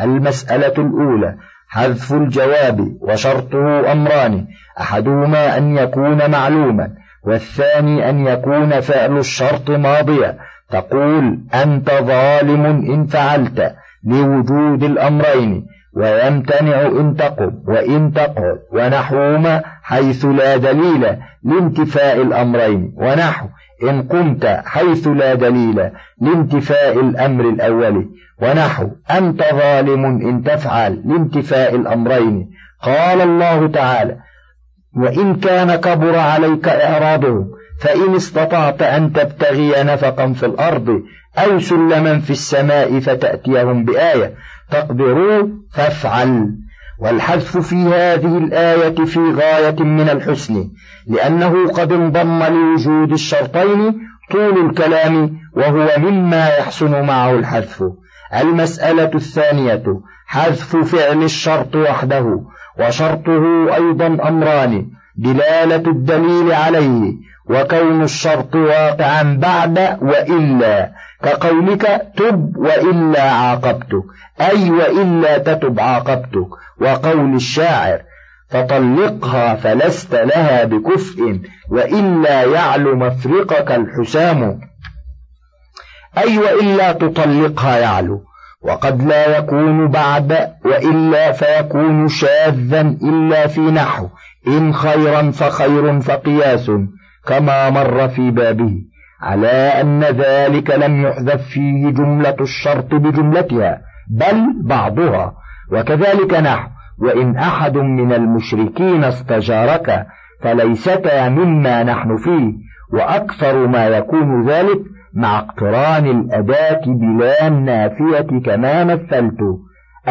المسألة الأولى حذف الجواب وشرطه أمران أحدهما أن يكون معلوما والثاني أن يكون فعل الشرط ماضيا تقول أنت ظالم إن فعلت. لوجود الأمرين ويمتنع إن تقم وإن تقعد ونحوهما حيث لا دليل لانتفاء الأمرين. ونحو إن قمت حيث لا دليل لانتفاء الأمر الأول. ونحو أنت ظالم إن تفعل لانتفاء الأمرين. قال الله تعالى وإن كان كبر عليك إعراضهم فإن استطعت أن تبتغي نفقا في الأرض أو سلما في السماء فتأتيهم بآية. تقدروا فافعل. والحذف في هذه الآية في غاية من الحسن لأنه قد انضم لوجود الشرطين طول الكلام وهو مما يحسن معه الحذف. المسألة الثانية حذف فعل الشرط وحده وشرطه أيضا أمران دلالة الدليل عليه وكون الشرط واقعا بعد وإلا. كقولك تب وإلا عاقبتك. أي وإلا تتب عاقبتك. وقول الشاعر فطلقها فلست لها بكفء وإلا يعلو مفرقك الحسام. أي وإلا تطلقها يعلو. وقد لا يكون بعد وإلا فيكون شاذا إلا في نحو. إن خيرا فخير فقياس. كما مر في بابه على أن ذلك لم يحذف فيه جملة الشرط بجملتها بل بعضها. وكذلك نحو وإن أحد من المشركين استجارك فليستا مما نحن فيه. وأكثر ما يكون ذلك مع اقتران الأداة بلا النافية كما مثلت.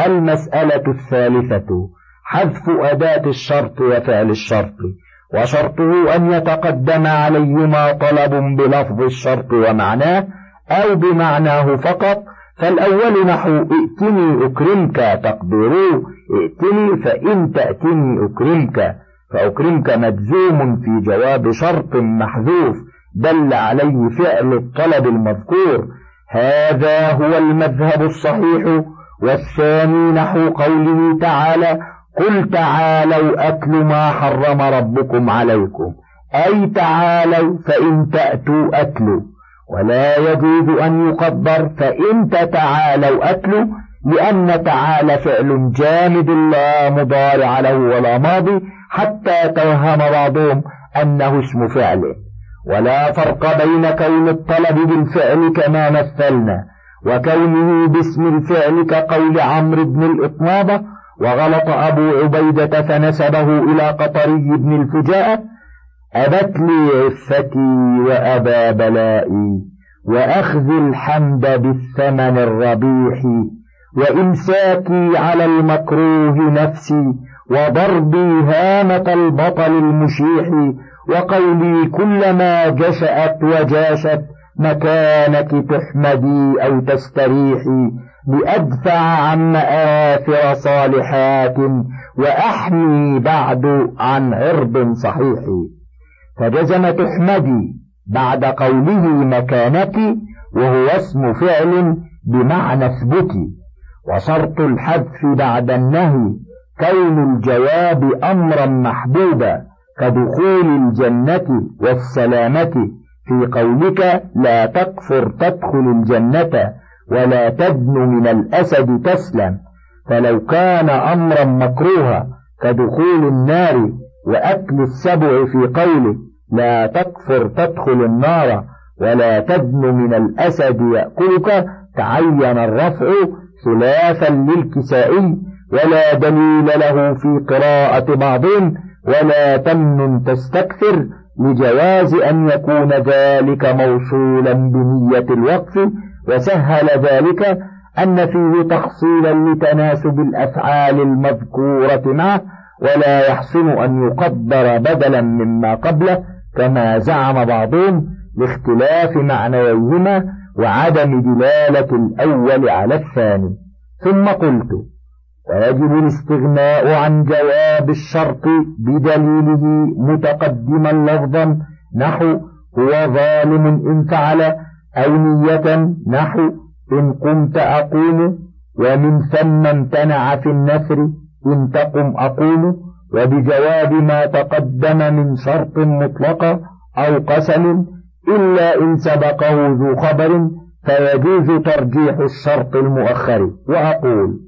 المسألة الثالثة حذف أداة الشرط وفعل الشرط. وشرطه أن يتقدم عليهما طلب بلفظ الشرط ومعناه أو بمعناه فقط فالأول نحو ائتني أكرمك تقدروا ائتني فإن تأتني أكرمك فأكرمك مجزوم في جواب شرط محذوف دل عليه فعل الطلب المذكور هذا هو المذهب الصحيح والثاني نحو قوله تعالى قل تعالوا أكل ما حرم ربكم عليكم. أي تعالوا فإن تأتوا أكلوا ولا يجوز أن يقدر فإن تتعالوا أكلوا لأن تعالى فعل جامد لا مضارع له ولا ماضي حتى توهم بعضهم أنه اسم فعل ولا فرق بين كون الطلب بالفعل كما مثلنا. وكونه باسم الفعل كقول عمرو بن الإطنابة وغلط أبو عبيدة فنسبه إلى قطري بن الفجاءة أبت لي عفتي وأبى بلائي وأخذ الحمد بالثمن الربيح وإمساكي على المكروه نفسي وضربي هامة البطل المشيح وقولي كلما جشأت وجاشت مكانك تحمدي أو تستريحي لأدفع عن مآثر صالحات وأحمي بعد عن عرض صحيح. فجزم تحمدي بعد قوله مكانك وهو اسم فعل بمعنى اثبتي وشرط الحذف بعد النهي كون الجواب أمرا محبوبا كدخول الجنة والسلامة. في قولك لا تكفر تدخل الجنة. ولا تدن من الأسد تسلم فلو كان أمرا مكروها كدخول النار وأكل السبع في قوله لا تكفر تدخل النار ولا تدن من الأسد يأكلك تعين الرفع ثلاثا للكسائي ولا دليل له في قراءة بعضهم ولا تمن تستكثر لجواز أن يكون ذلك موصولا بنية الوقف وسهل ذلك أن فيه تحصيلا لتناسب الأفعال المذكورة معه ولا يحسن أن يقدر بدلا مما قبله كما زعم بعضهم لاختلاف معنويهما وعدم دلالة الأول على الثاني. ثم قلت ويجب الاستغناء عن جواب الشرط بدليله متقدما لفظا نحو هو ظالم إن فعل أو نية نحو إن قمت أقوم ومن ثم امتنع في النثر إن تقم أقول وبجواب ما تقدم من شرط مطلقة أو قسم إلا إن سبقه ذو خبر فيجوز ترجيح الشرط المؤخر وأقول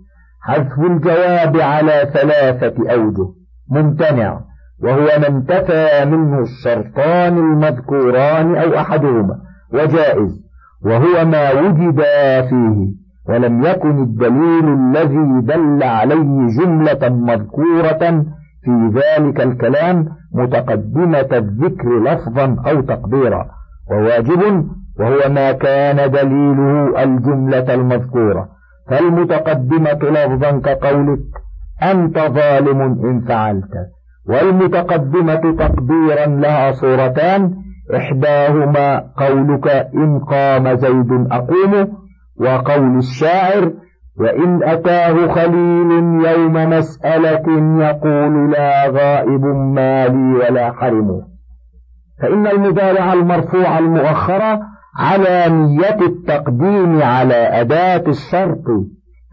حذف الجواب على ثلاثة أوجه ممتنع وهو ما انتفى منه الشرطان المذكوران أو أحدهما وجائز وهو ما وجد فيه ولم يكن الدليل الذي دل عليه جملة مذكورة في ذلك الكلام متقدمة الذكر لفظا أو تقديرا وواجب وهو ما كان دليله الجملة المذكورة. فالمتقدمة لفظا كقولك أنت ظالم إن فعلت والمتقدمة تقديرا لها صورتان إحداهما قولك إن قام زيد أقوم وقول الشاعر وإن أتاه خليل يوم مسألة يقول لا غائب مالي ولا حرم. فإن المضارع المرفوع المؤخرة على نية التقديم على أداة الشرط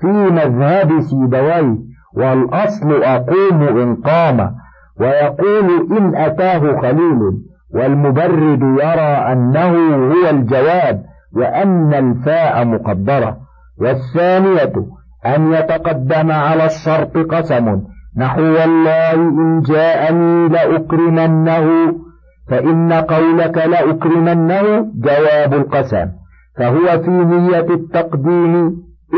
في مذهب سيبويه والأصل أقوم إن قام ويقول إن أتاه خليل والمبرد يرى أنه هو الجواب وأن الفاء مقدرة. والثانية أن يتقدم على الشرط قسم. نحو والله إن جاءني لأكرمنه فإن قولك لأكرمنه جواب القسم. فهو في نية التقديم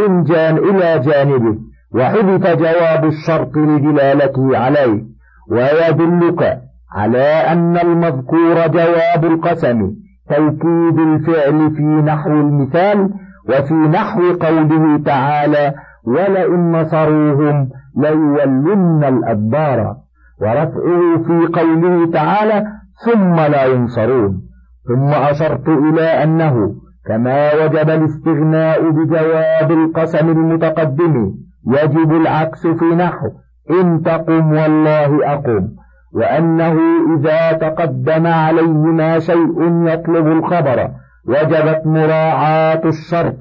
إن جان إلى جانبه وحذف جواب الشرط لدلالته عليه. ويدلك على أن المذكور جواب القسم توكيد الفعل في نحو المثال وفي نحو قوله تعالى ولئن نصروهم ليولن الأدبار ورفعه في قوله تعالى ثم لا ينصرون ثم أشرت إلى أنه كما وجب الاستغناء بجواب القسم المتقدم يجب العكس في نحو إن تقم والله أقم وأنه إذا تقدم عليهما شيء يطلب الخبر وجبت مراعاة الشرط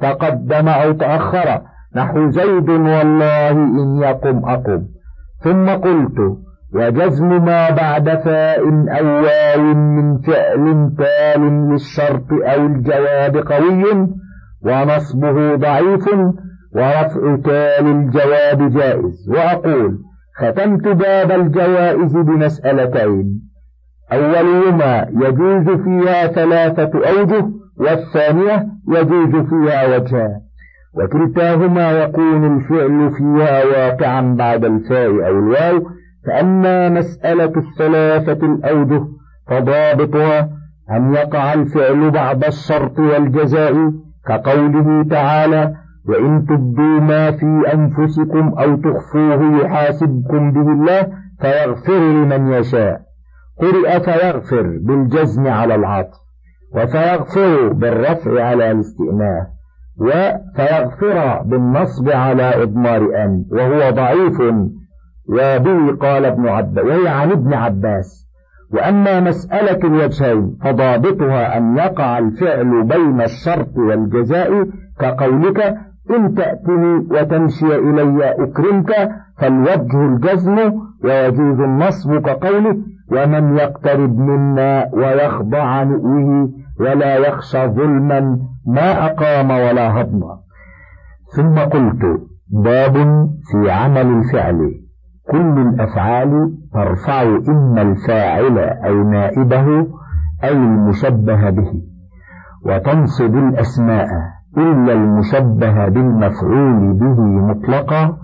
تقدم أو تأخر نحو زيد والله إن يقم أقم. ثم قلت وجزم ما بعد فاء أو واو من فعل تال للشرط أو الجواب قوي ونصبه ضعيف ورفع تال الجواب جائز. وأقول ختمت باب الجوائز بمسألتين. أولهما يجوز فيها ثلاثة أوجه والثانية يجوز فيها وجهان وكلتاهما يكون الفعل فيها واقعا بعد الفاء أو الواو. فأما مسألة الثلاثة الأوجه فضابطها أن يقع الفعل بعد الشرط والجزاء كقوله تعالى وإن تبدوا ما في أنفسكم أو تخفوه يحاسبكم به الله فيغفر لمن يشاء. قرئ فيغفر بالجزم على العطف وفيغفر بالرفع على الاستئناف وفيغفر بالنصب على إضمار أن وهو ضعيف وبه قال ابن عباس وهي عن ابن عباس. وأما مسألة الوجهين فضابطها أن يقع الفعل بين الشرط والجزاء كقولك إن تأتني وتمشي إلي أكرمك فالوجه الجزم ويجوز النصب كقوله ومن يقترب منا ويخضع نؤه ولا يخشى ظلما ما أقام ولا هضما ثم قلت باب في عمل الفعل. كل الأفعال ترفع إما الفاعل أو نائبه أو المشبه به. وتنصب الأسماء. إلا المشبه بالمفعول به مطلقا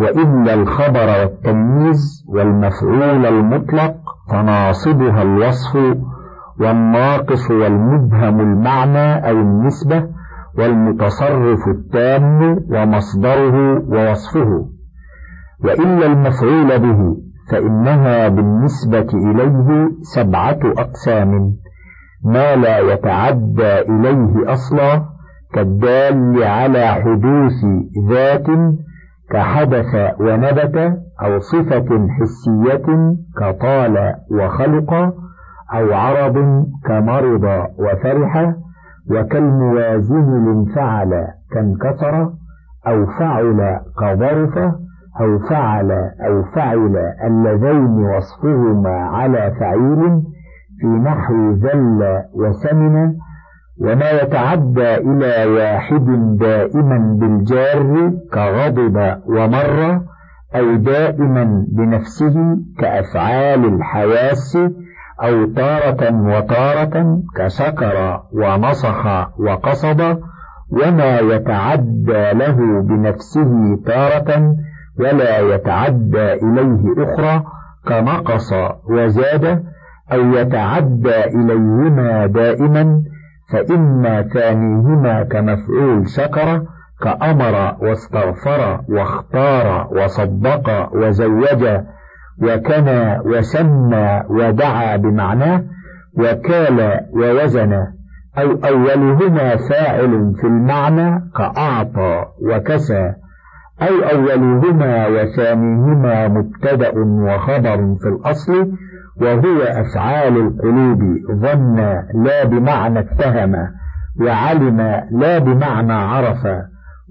وإلا الخبر والتمييز والمفعول المطلق فناصبها الوصف والناقص والمبهم المعنى أو النسبة والمتصرف التام ومصدره ووصفه. وإلا المفعول به فإنها بالنسبة إليه سبعة أقسام ما لا يتعدى إليه أصلا كالدال على حدوث ذات كحدث ونبت أو صفة حسية كطال وخلق أو عرض كمرض وفرح وكالموازن لانفعل كانكسر أو فعل كظرف أو فعل أو فعل اللذين وصفهما على فعيل في نحو ذل وسمن وما يتعدى إلى واحد دائما بالجار كغضب ومر أو دائما بنفسه كأفعال الحواس أو تارة وتارة كسكر ونصخ وقصد وما يتعدى له بنفسه تارة ولا يتعدى إليه أخرى كنقص وزاد أو يتعدى إليهما دائما فإما ثانيهما كمفعول شكر كأمر واستغفر واختار وصدق وزوج وكنى وسمى ودعا بمعناه وكال ووزن أو أولهما فاعل في المعنى كأعطى وكسى أو أولهما وثانيهما مبتدأ وخبر في الأصل وهو أفعال القلوب ظن لا بمعنى اتهم وعلم لا بمعنى عرف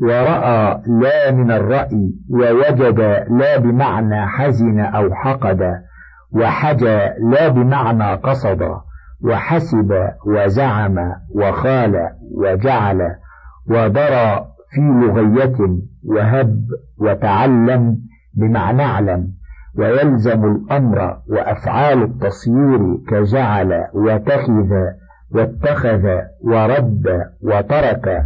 ورأى لا من الرأي ووجد لا بمعنى حزن أو حقد وحجى لا بمعنى قصد وحسب وزعم وخال وجعل ودرى في لغية وهب وتعلم بمعنى اعلم. ويلزم الأمر وأفعال التصيير كجعل وتخذ واتخذ ورد وترك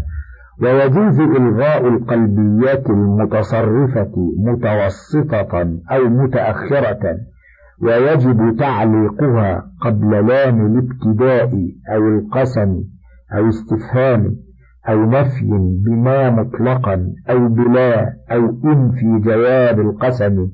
ويجوز إلغاء القلبيات المتصرفة متوسطة أو متأخرة ويجب تعليقها قبل لام الابتداء أو القسم أو استفهام أو نفي بما مطلقا أو بلا أو إن في جواب القسم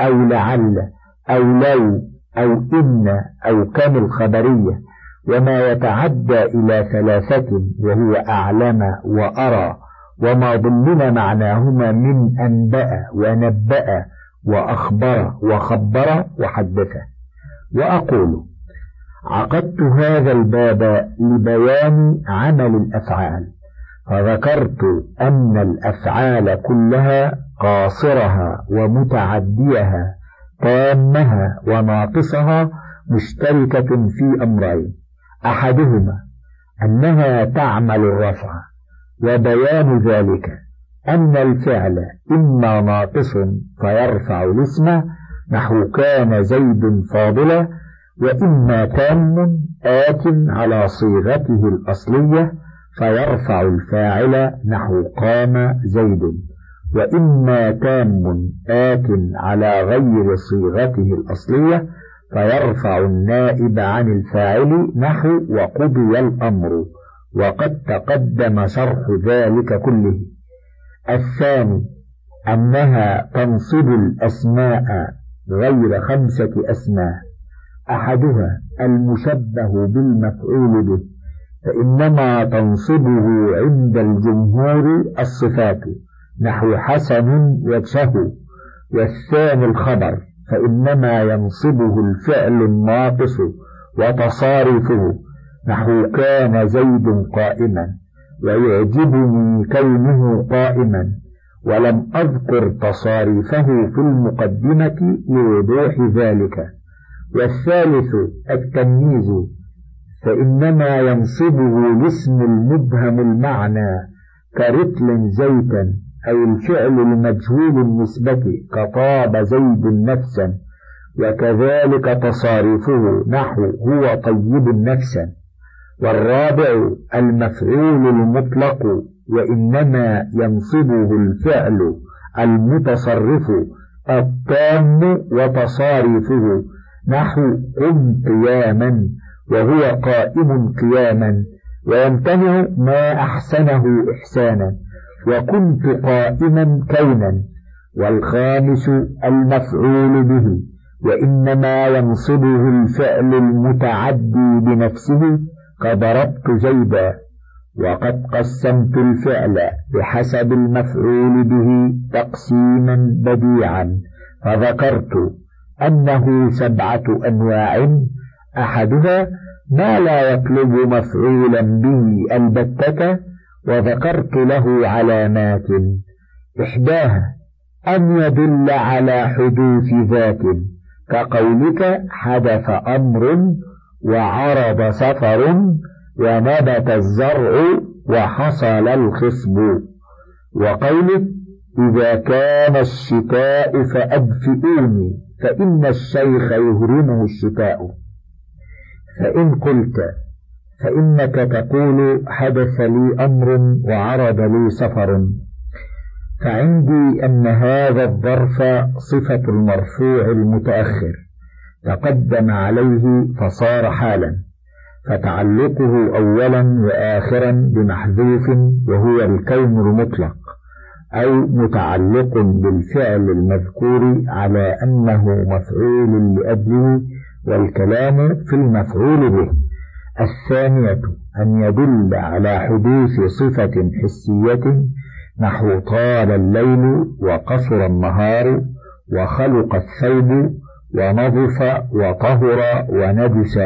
أو لعل أو لو أو إن أو كم الخبرية وما يتعدى إلى ثلاثة وهو أعلم وأرى وما ضمن معناهما من أنبأ ونبأ وأخبر وخبر وحدث. وأقول عقدت هذا الباب لبيان عمل الأفعال فذكرت أن الأفعال كلها قاصرها ومتعديها تامها وناقصها مشتركة في أمرين. أحدهما أنها تعمل الرفع وبيان ذلك أن الفعل إما ناقص فيرفع الاسم نحو كان زيد فاضلا وإما تام آت على صيغته الأصلية فيرفع الفاعل نحو قام زيد. وإما تام آت على غير صيغته الأصلية فيرفع النائب عن الفاعل نحو وقضي الأمر وقد تقدم شرح ذلك كله. الثاني أنها تنصب الأسماء غير خمسة أسماء. أحدها المشبه بالمفعول به فإنما تنصبه عند الجمهور الصفات. نحو حسن وجهه والثاني الخبر فإنما ينصبه الفعل الناقص وتصارفه. نحو كان زيد قائما ويعجبني كونه قائما. ولم أذكر تصاريفه في المقدمة لوضوح ذلك. والثالث التمييز فإنما ينصبه الاسم المبهم المعنى كرتل زيتا. أي الفعل المجهول النسبة كطاب زيد نفسا وكذلك تصاريفه نحو هو طيب نفسا والرابع المفعول المطلق وإنما ينصبه الفعل المتصرف التام وتصاريفه نحو قم قياما وهو قائم قياما ويمتنع ما أحسنه إحسانا. وكنت قائما كونا والخامس المفعول به وإنما ينصبه الفعل المتعدي بنفسه كضربت زيدا وقد قسمت الفعل بحسب المفعول به تقسيما بديعا فذكرت أنه سبعة أنواع أحدها ما لا يطلب مفعولا به البتة وذكرت له علامات إحداها أن يدل على حدوث ذات كقولك حدث أمر وعرض سفر ونبت الزرع وحصل الخصب. وقوله إذا كان الشتاء فأدفئوني فإن الشيخ يهرمه الشتاء. فإن قلت فإنك تقول حدث لي أمر وعرض لي سفر. فعندي أن هذا الظرف صفة المرفوع المتأخر. تقدم عليه فصار حالا. فتعلقه أولا وآخرا بمحذوف وهو الكون المطلق أو متعلق بالفعل المذكور على أنه مفعول لأجله والكلام في المفعول به. الثانية أن يدل على حدوث صفة حسية نحو طال الليل وقصر النهار وخلق الثوب ونظف وطهر ونجس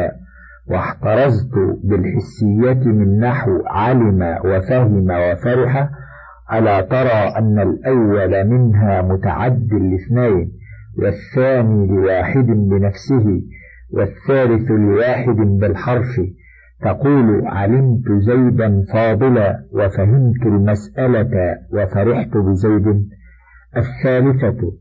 واحترزت بالحسية من نحو علم وفهم وفرح ألا ترى أن الأول منها متعد الاثنين والثاني لواحد بنفسه والثالث لواحد بالحرف تقول علمت زيدا فاضلا وفهمت المسألة وفرحت بزيد. الثالثة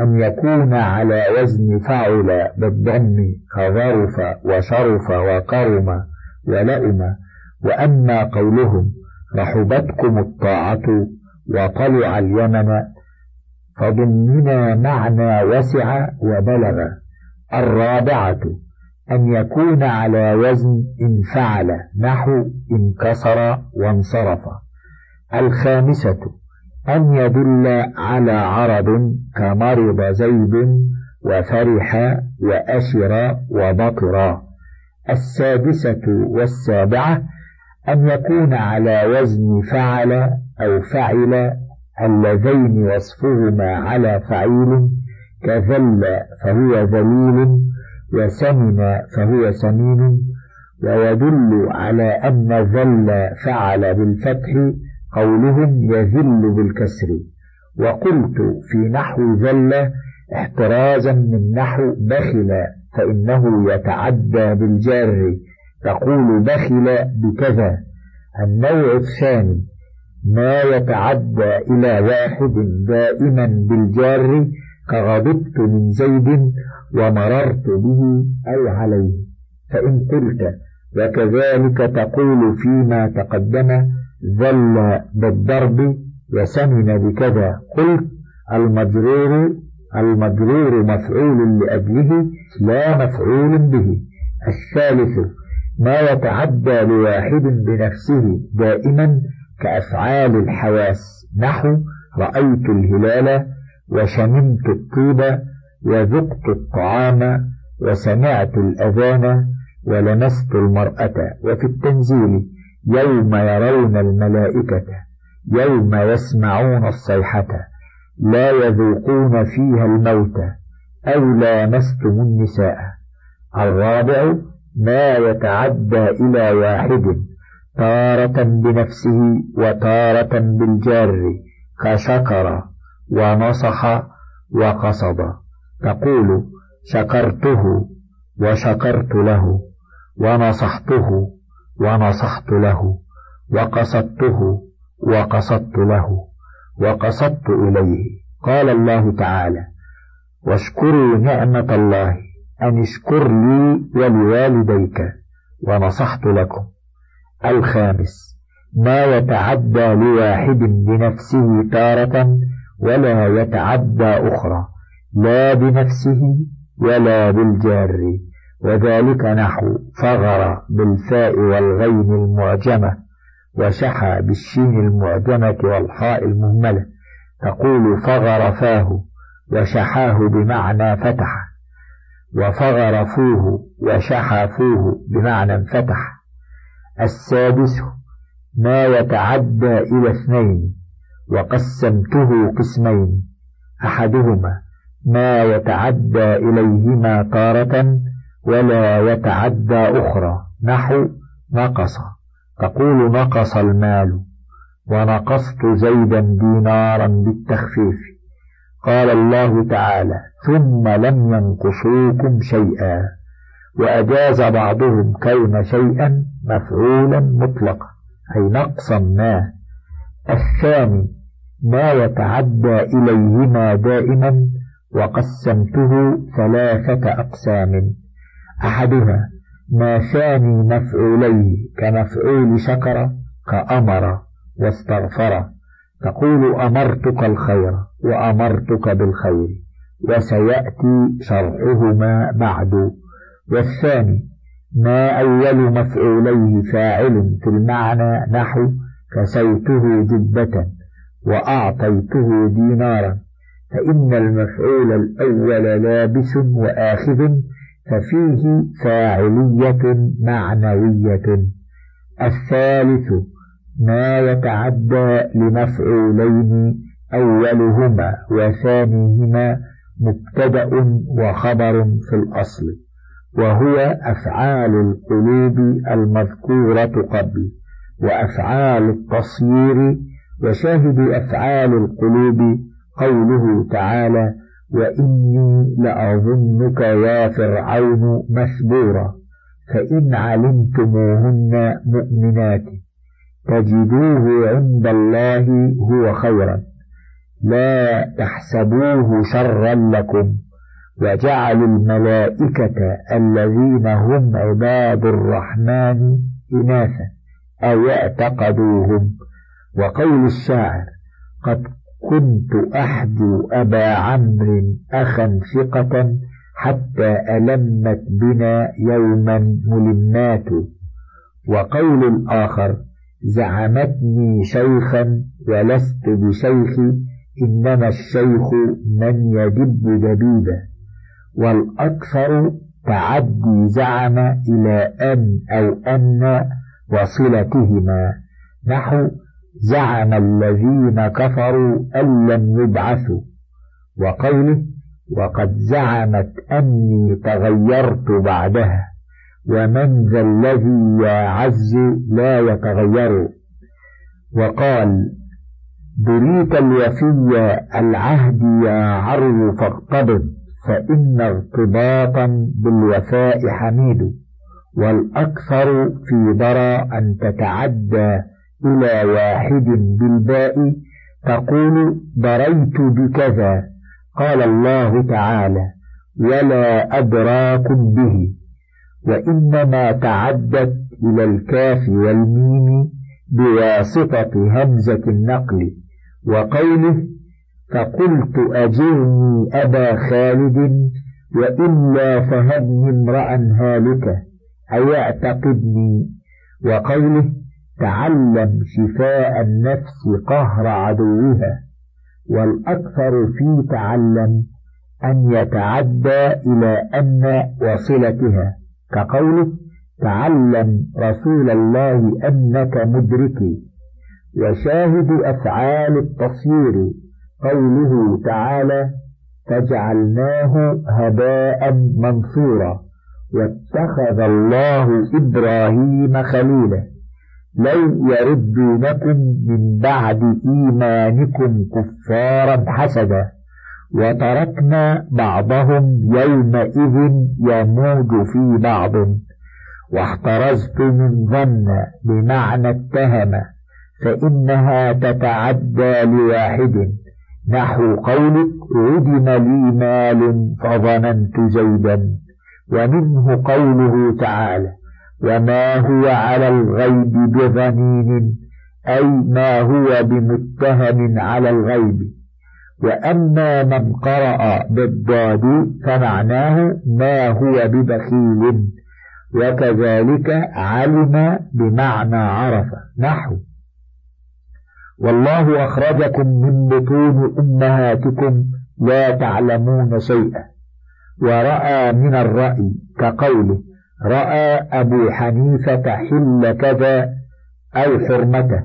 أن يكون على وزن فعل بالضم كظرف وشرف وكرم ولئم. وأما قولهم رحبتكم الطاعة وطلع اليمن فضمنا معنى وسع وبلغ. الرابعة أن يكون على وزن انفعل نحو انكسر وانصرف. الخامسة أن يدل على عرض كمرض زيد وفرح وأشر وبطر. السادسة والسابعة أن يكون على وزن فعل أو فعل اللذين وصفهما على فعيل كذل فهو ذليل وسمن فهو سمين ويدل على أن ذل فعل بالفتح قولهم يذل بالكسر. وقلت في نحو ذل احترازا من نحو بخل فإنه يتعدى بالجار تقول بخل بكذا. النوع الثاني ما يتعدى إلى واحد دائما بالجار كغضبت من زيد ومررت به أو عليه. فإن قلت وكذلك تقول فيما تقدم ذل بالضرب وسمن بكذا. قلت المجرور المجرور مفعول لأجله لا مفعول به. الثالث ما يتعدى لواحد بنفسه دائما كأفعال الحواس. نحو رأيت الهلال وشممت الطيب وذقت الطعام وسمعت الأذان ولمست المرأة. وفي التنزيل يوم يرون الملائكة يوم يسمعون الصيحة لا يذوقون فيها الموت أو لامستم النساء. الرابع ما يتعدى إلى واحد تارة بنفسه وتارة بالجار كشكر ونصح وقصد. تقول شكرته وشكرت له ونصحته ونصحت له وقصدته وقصدت له وقصدت إليه. قال الله تعالى واشكروا نعمة الله أن اشكر لي ولوالديك ونصحت لكم. الخامس ما يتعدى لواحد بنفسه تارة ولا يتعدى أخرى لا بنفسه ولا بالجار. وذلك نحو فغر بالفاء والغين المعجمة وشحى بالشين المعجمة والحاء المهملة. تقول فغر فاه وشحاه بمعنى فتح. وفغر فوه وشحى فوه بمعنى انفتح. السادس ما يتعدى إلى اثنين. وقسمته قسمين. أحدهما ما يتعدى إليهما تارة ولا يتعدى أخرى. نحو نقص. تقول نقص المال. ونقصت زيدا دينارا بالتخفيف. قال الله تعالى ثم لم ينقصوكم شيئا. وأجاز بعضهم كون شيئا مفعولا مطلقا. أي نقصا ما. الثاني ما يتعدى إليهما دائما وقسمته ثلاثة أقسام. أحدها ما ثاني مفعوليه كمفعول شكر كأمر واستغفر. تقول أمرتك الخير وأمرتك بالخير وسيأتي شرحهما بعد. والثاني ما أول مفعوليه فاعل في المعنى نحو كسيته جبة وأعطيته دينارا فإن المفعول الأول لابس وآخذ ففيه فاعلية معنوية. الثالث ما يتعدى لمفعولين أولهما وثانيهما مبتدأ وخبر في الأصل وهو أفعال القلوب المذكورة قبل. وأفعال التصيير وشاهد أفعال القلوب قوله تعالى وإني لأظنك يا فرعون مثبورا فإن علمتموهن مؤمنات تجدوه عند الله هو خيرا لا تحسبوه شرا لكم وجعلوا الملائكة الذين هم عباد الرحمن إناثا. أو اعتقدوهم. وقول الشاعر قد كنت أحدو أبا عمرو أخا ثقة حتى ألمت بنا يوما ملمات. وقول الآخر زعمتني شيخا ولست بشيخ إنما الشيخ من يدب دبيبا والأكثر تعدي زعم إلى أن أو أن وصلتهما. نحو زعم الذين كفروا أن لم يبعثوا. وقوله وقد زعمت أني تغيرت بعدها. ومن ذا الذي يعز لا يتغير. وقال بريت الوفي العهد يا عرو فاقتبض. فإن ارتباطا بالوفاء حميد. والأكثر في درى أن تتعدى إلى واحد بالباء تقول دريت بكذا قال الله تعالى ولا أدراكم به. وإنما تعدت إلى الكاف والميم بواسطة همزة النقل وقوله فقلت أجرني أبا خالد وإلا فهبني امرأ هالكة. أيعتقدني. وقوله تعلم شفاء النفس قهر عدوها والأكثر في تعلم أن يتعدى إلى أن وصلتها. كقوله تعلم رسول الله أنك مدركي وشاهد أفعال التصوير. قوله تعالى فجعلناه هباء منصورا واتخذ الله إبراهيم خليلا. لو يردونكم من بعد إيمانكم كفارا حسدا. وتركنا بعضهم يومئذ يموج في بعض. واحترزت من ظن بمعنى اتهم. فإنها تتعدى لواحد. نحو قولك عدم لي مال فظننت زيدا ومنه قوله تعالى وما هو على الغيب بظنين أي ما هو بمتهم على الغيب. وأما من قرأ بالضاد فمعناه ما هو ببخيل. وكذلك علم بمعنى عرف نحو. والله أخرجكم من بطون أمهاتكم لا تعلمون شيئا. ورأى من الرأي كقوله رأى أبو حنيفة حل كذا أو حرمته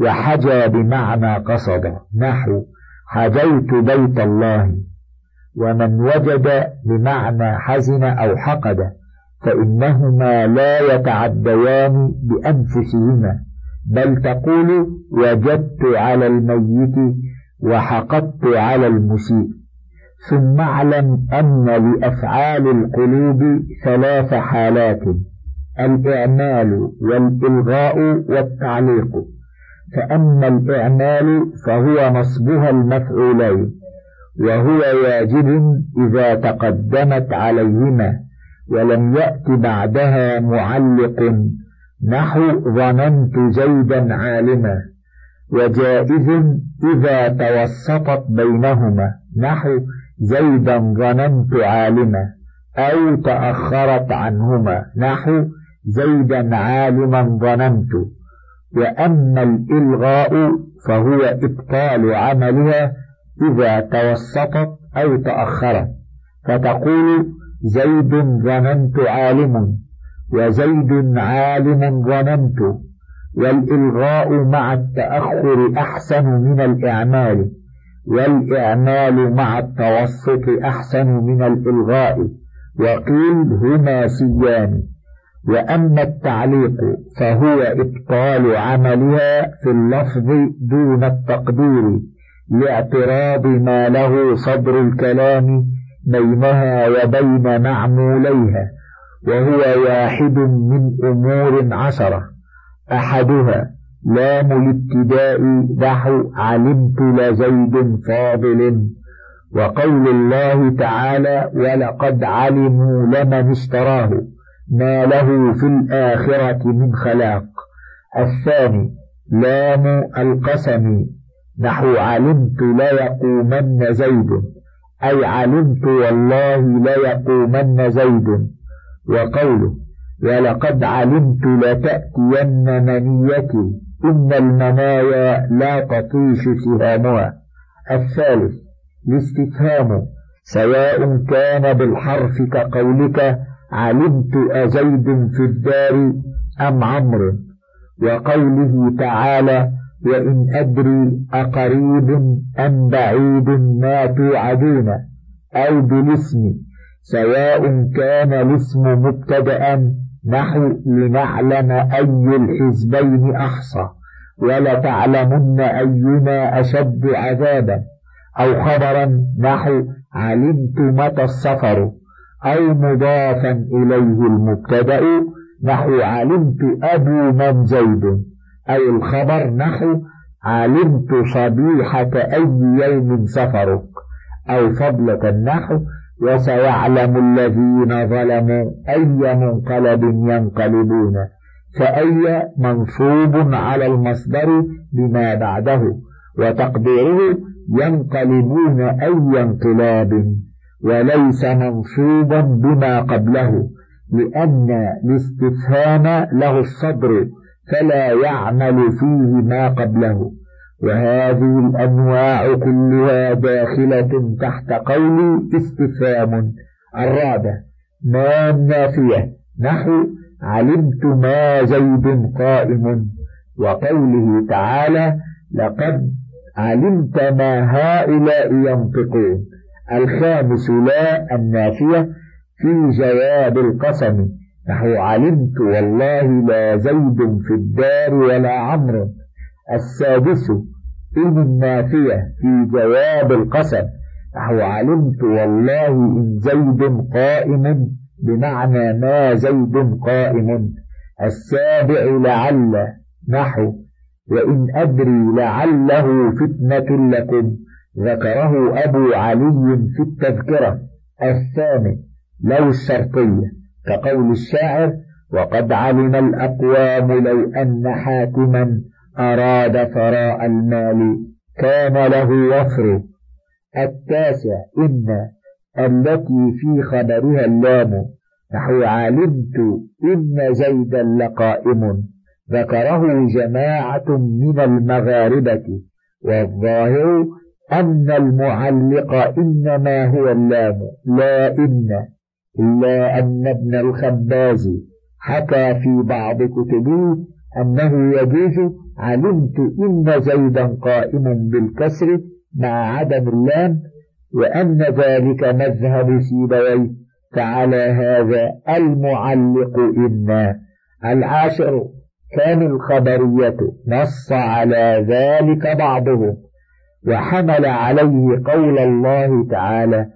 وحجى بمعنى قصد. نحو حجيت بيت الله. ومن وجد بمعنى حزن أو حقد فإنهما لا يتعديان بأنفسهما بل تقول وجدت على الميت وحقدت على المسيء. ثم اعلم أن لأفعال القلوب ثلاث حالات الإعمال والإلغاء والتعليق. فأما الإعمال فهو نصبها المفعولين وهو واجب إذا تقدمت عليهما ولم يأت بعدها معلق نحو ظننت زيدا عالما وجائز إذا توسطت بينهما نحو زيدا ظننت عالما أو تأخرت عنهما. نحو زيدا عالما ظننت وأما الإلغاء فهو إبطال عملها إذا توسطت أو تأخرت. فتقول زيد ظننت عالم وزيد عالم ظننت والإلغاء مع التأخر أحسن من الإعمال. والإعمال مع التوسط أحسن من الإلغاء وقيل هما سيان. وأما التعليق فهو إبطال عملها في اللفظ دون التقدير لاعتراض ما له صدر الكلام بينها وبين معموليها وهو واحد من أمور عشرة. أحدها لام الابتداء نحو علمت لزيد فاضل. وقول الله تعالى ولقد علموا لمن اشتراه ما له في الآخرة من خلاق. الثاني لام القسم نحو علمت ليقومن زيد. أي علمت والله ليقومن زيد. وقوله ولقد علمت لتأتين منيتي. إن المنايا لا تطيش سهامها الثالث الاستفهام سواء كان بالحرف كقولك علمت أزيد في الدار أم عمرو؟ وقوله تعالى وإن أدري أقريب أم بعيد ما توعدون أو بالاسم. سواء كان الاسم مبتدأ نحو لنعلم أي الحزبين أحصى ولتعلمن أينا أشد عذابا. أو خبرا نحو علمت متى السفر أو مضافا إليه المبتدأ نحو علمت أبو من زيد. أو الخبر نحو علمت صبيحة أي يوم سفرك. أو فضلة النحو وسيعلم الذين ظلموا أي منقلب ينقلبون فأي منصوب على المصدر بما بعده وتقديره ينقلبون أي انقلاب وليس منصوبا بما قبله لأن الاستفهام له الصدر فلا يعمل فيه ما قبله وهذه الأنواع كلها داخلة تحت قول استفهام. الرابع ما النافية؟ نحو علمت ما زيد قائم. وقوله تعالى لقد علمت ما هؤلاء ينطقون. الخامس لا النافية في جواب القسم. نحو علمت والله لا زيد في الدار ولا عمرو. السادس إن النافية في جواب القسم. نحو علمت والله إن زيد قائم بمعنى ما زيد قائم. السابع لعل نحو وإن أدري لعله فتنة لكم. ذكره أبو علي في التذكرة. الثامن لو الشرطية كقول الشاعر وقد علم الأقوام لو أن حاكما أراد ثراء المال. كان له وفر. التاسع إن التي في خبرها اللام. نحو علمت إن زيدا لقائم. ذكره جماعة من المغاربة. والظاهر أن المعلق إنما هو اللام لا إن. إلا أن ابن الخباز حكى في بعض كتبه أنه يجوز علمت إن زيدا قائم بالكسر مع عدم اللام وأن ذلك مذهب سيبويه فعلى هذا المعلق إنا العاشر كان الخبرية نص على ذلك بعضهم وحمل عليه قول الله تعالى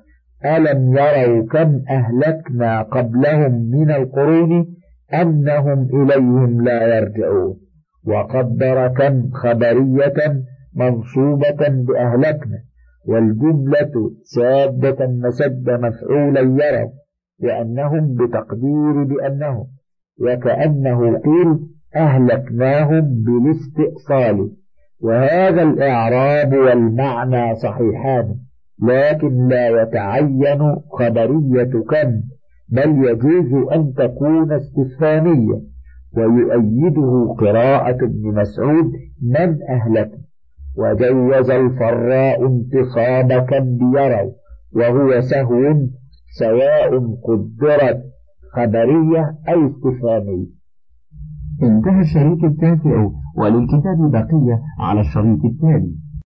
ألم يروا كم أهلكنا قبلهم من القرون أنهم إليهم لا يرجعون. وقدر كم خبرية منصوبة بأهلكنا والجملة سادة مسد مفعولا يروا لأنهم بتقدير بأنهم وكأنه قيل أهلكناهم بالاستئصال. وهذا الإعراب والمعنى صحيحان لكن لا يتعين خبرية كم بل يجوز أن تكون استفهامية. ويؤيده قراءة ابن مسعود من أهلكنا وجوز الفراء انتصاب كم بيروا وهو سهو سواء قدرت خبرية أو استفهامية. انتهى الشريط التاسع وللكتاب بقية على الشريط التالي.